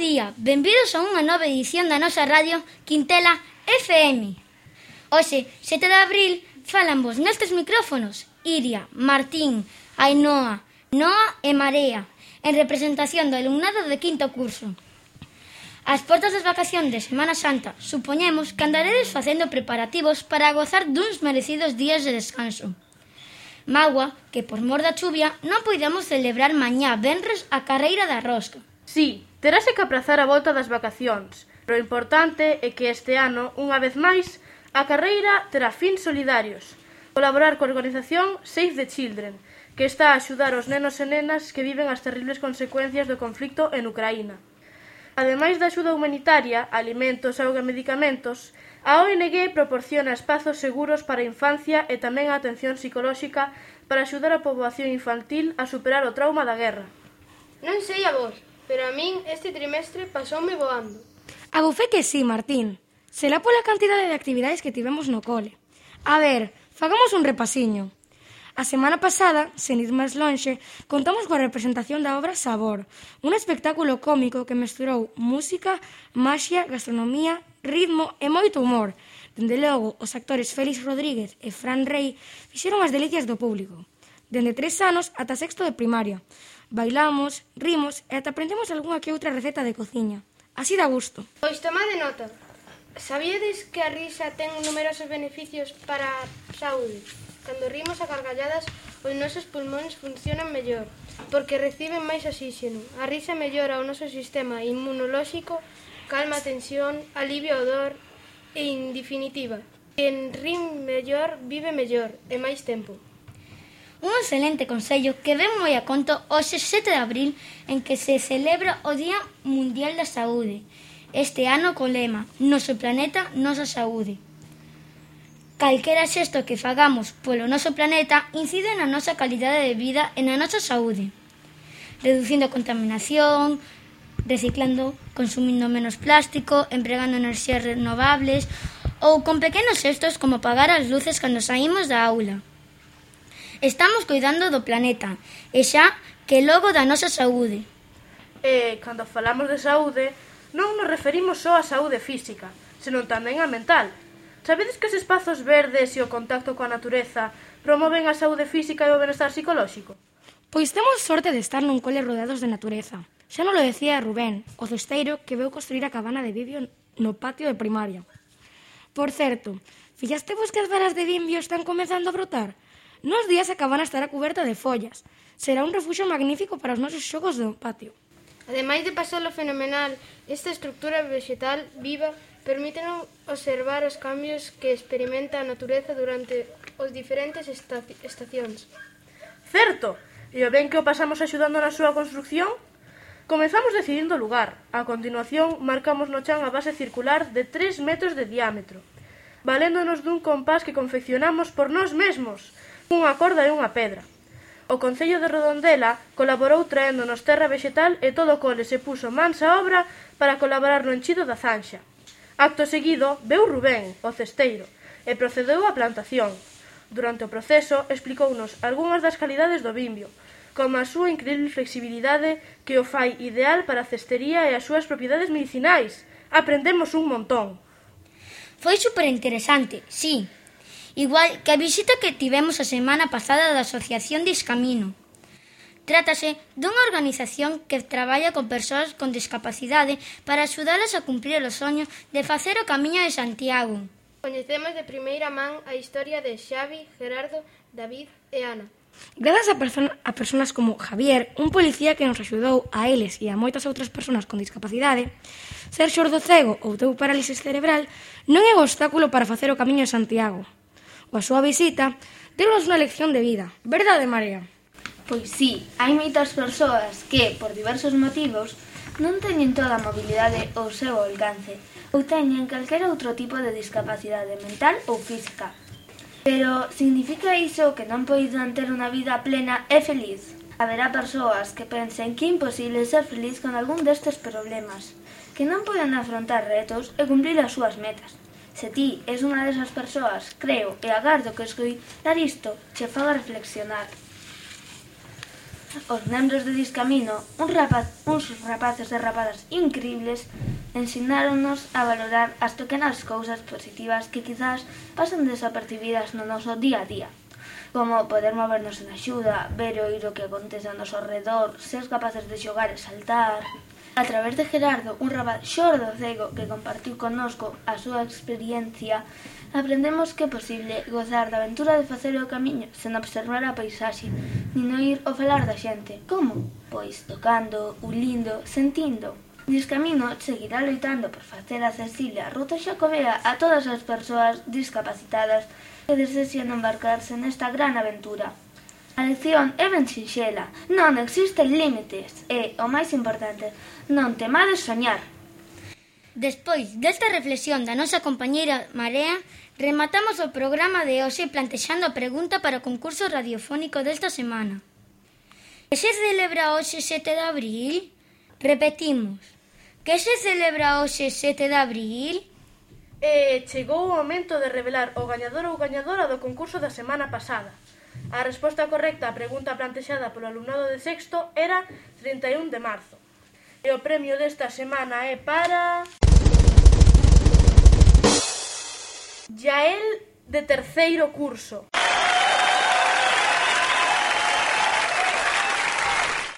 día, benvidos a unha nova edición da nosa radio Quintela FM. Hoxe, 7 de abril, falan vos nestes micrófonos Iria, Martín, Ainhoa, Noa e Marea, en representación do alumnado de quinto curso. As portas das vacacións de Semana Santa, supoñemos que andaredes facendo preparativos para gozar duns merecidos días de descanso. Magua que por mor da chuvia non poidamos celebrar mañá venres a carreira da rosca. Sí, terase que aprazar a volta das vacacións, pero o importante é que este ano, unha vez máis, a carreira terá fins solidarios. Colaborar coa organización Save the Children, que está a axudar os nenos e nenas que viven as terribles consecuencias do conflicto en Ucraína. Ademais da axuda humanitaria, alimentos, auga e medicamentos, a ONG proporciona espazos seguros para a infancia e tamén a atención psicolóxica para axudar a poboación infantil a superar o trauma da guerra. Non sei a vos, pero a min este trimestre pasoume voando. A bufé que sí, Martín. Será pola cantidade de actividades que tivemos no cole. A ver, fagamos un repasiño. A semana pasada, sen ir máis lonxe, contamos coa representación da obra Sabor, un espectáculo cómico que mesturou música, maxia, gastronomía, ritmo e moito humor. Dende logo, os actores Félix Rodríguez e Fran Rey fixeron as delicias do público. Dende tres anos ata sexto de primaria bailamos, rimos e ata aprendemos algunha que outra receta de cociña. Así da gusto. Pois tomade nota. Sabíades que a risa ten numerosos beneficios para a saúde? Cando rimos a cargalladas, os nosos pulmóns funcionan mellor, porque reciben máis oxígeno. A risa mellora o noso sistema inmunolóxico, calma a tensión, alivia o dor e, en definitiva, quen rim mellor vive mellor e máis tempo. Un excelente consello que ven moi a conto hoxe 7 de abril en que se celebra o Día Mundial da Saúde. Este ano co lema Noso planeta, nosa saúde. Calquera xesto que fagamos polo noso planeta incide na nosa calidade de vida e na nosa saúde. Reducindo a contaminación, reciclando, consumindo menos plástico, empregando enerxías renovables ou con pequenos xestos como apagar as luces cando saímos da aula. Estamos cuidando do planeta e xa que logo da nosa saúde. E, cando falamos de saúde, non nos referimos só á saúde física, senón tamén á mental. Sabedes que os espazos verdes e o contacto coa natureza promoven a saúde física e o benestar psicolóxico? Pois temos sorte de estar nun cole rodeados de natureza. Xa non lo decía Rubén, o cesteiro que veu construir a cabana de Vivio no patio de primaria. Por certo, fillaste vos que as varas de bimbio están comezando a brotar? Nos días a cabana estará cuberta de follas. Será un refuxo magnífico para os nosos xogos do patio. Ademais de pasalo fenomenal, esta estructura vegetal viva permite observar os cambios que experimenta a natureza durante os diferentes estacións. Certo, e o ben que o pasamos axudando na súa construcción, comezamos decidindo o lugar. A continuación, marcamos no chan a base circular de 3 metros de diámetro, valéndonos dun compás que confeccionamos por nós mesmos, unha corda e unha pedra. O Concello de Redondela colaborou traéndonos terra vexetal e todo o cole se puso mansa obra para colaborar no enchido da zanxa. Acto seguido, veu Rubén, o cesteiro, e procedeu á plantación. Durante o proceso, explicounos algunhas das calidades do bimbio, como a súa increíble flexibilidade que o fai ideal para a cestería e as súas propiedades medicinais. Aprendemos un montón. Foi superinteresante, sí igual que a visita que tivemos a semana pasada da Asociación Discamino. Trátase dunha organización que traballa con persoas con discapacidade para axudalas a cumprir os soños de facer o Camiño de Santiago. Coñecemos de primeira man a historia de Xavi, Gerardo, David e Ana. Grazas a, person a personas como Javier, un policía que nos axudou a eles e a moitas outras persoas con discapacidade, ser xordo cego ou teu parálisis cerebral non é o obstáculo para facer o Camiño de Santiago coa súa visita, denos unha lección de vida. Verdade, María? Pois sí, hai moitas persoas que, por diversos motivos, non teñen toda a mobilidade ao seu alcance ou teñen calquera outro tipo de discapacidade mental ou física. Pero significa iso que non poidan ter unha vida plena e feliz? Haberá persoas que pensen que é imposible ser feliz con algún destes problemas, que non poden afrontar retos e cumplir as súas metas, Se ti és unha desas persoas, creo e agardo que escoitar isto che faga reflexionar. Os membros de Discamino, un rapaz, uns rapaces e rapadas increíbles, ensináronnos a valorar as pequenas cousas positivas que quizás pasan desapercibidas no noso día a día como poder movernos en axuda, ver oír o que acontece ao noso redor, ser capaces de xogar e saltar, A través de Gerardo, un rapaz xordo cego que compartiu connosco a súa experiencia, aprendemos que é posible gozar da aventura de facer o camiño sen observar a paisaxe, nin oír o falar da xente. Como? Pois tocando, ulindo, sentindo. Discamino seguirá loitando por facer accesible a ruta xacobea a todas as persoas discapacitadas que desexen embarcarse nesta gran aventura. A lección é ben sinxela, non existen límites e, o máis importante, non temades soñar. Despois desta reflexión da nosa compañeira Marea, rematamos o programa de hoxe plantexando a pregunta para o concurso radiofónico desta semana. Que se celebra hoxe 7 de abril? Repetimos. Que se celebra hoxe 7 de abril? E chegou o momento de revelar o gañador ou gañadora do concurso da semana pasada. A resposta correcta á pregunta plantexada polo alumnado de sexto era 31 de marzo. E o premio desta semana é para... Yael de terceiro curso.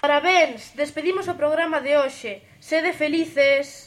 Parabéns, despedimos o programa de hoxe. Sede felices.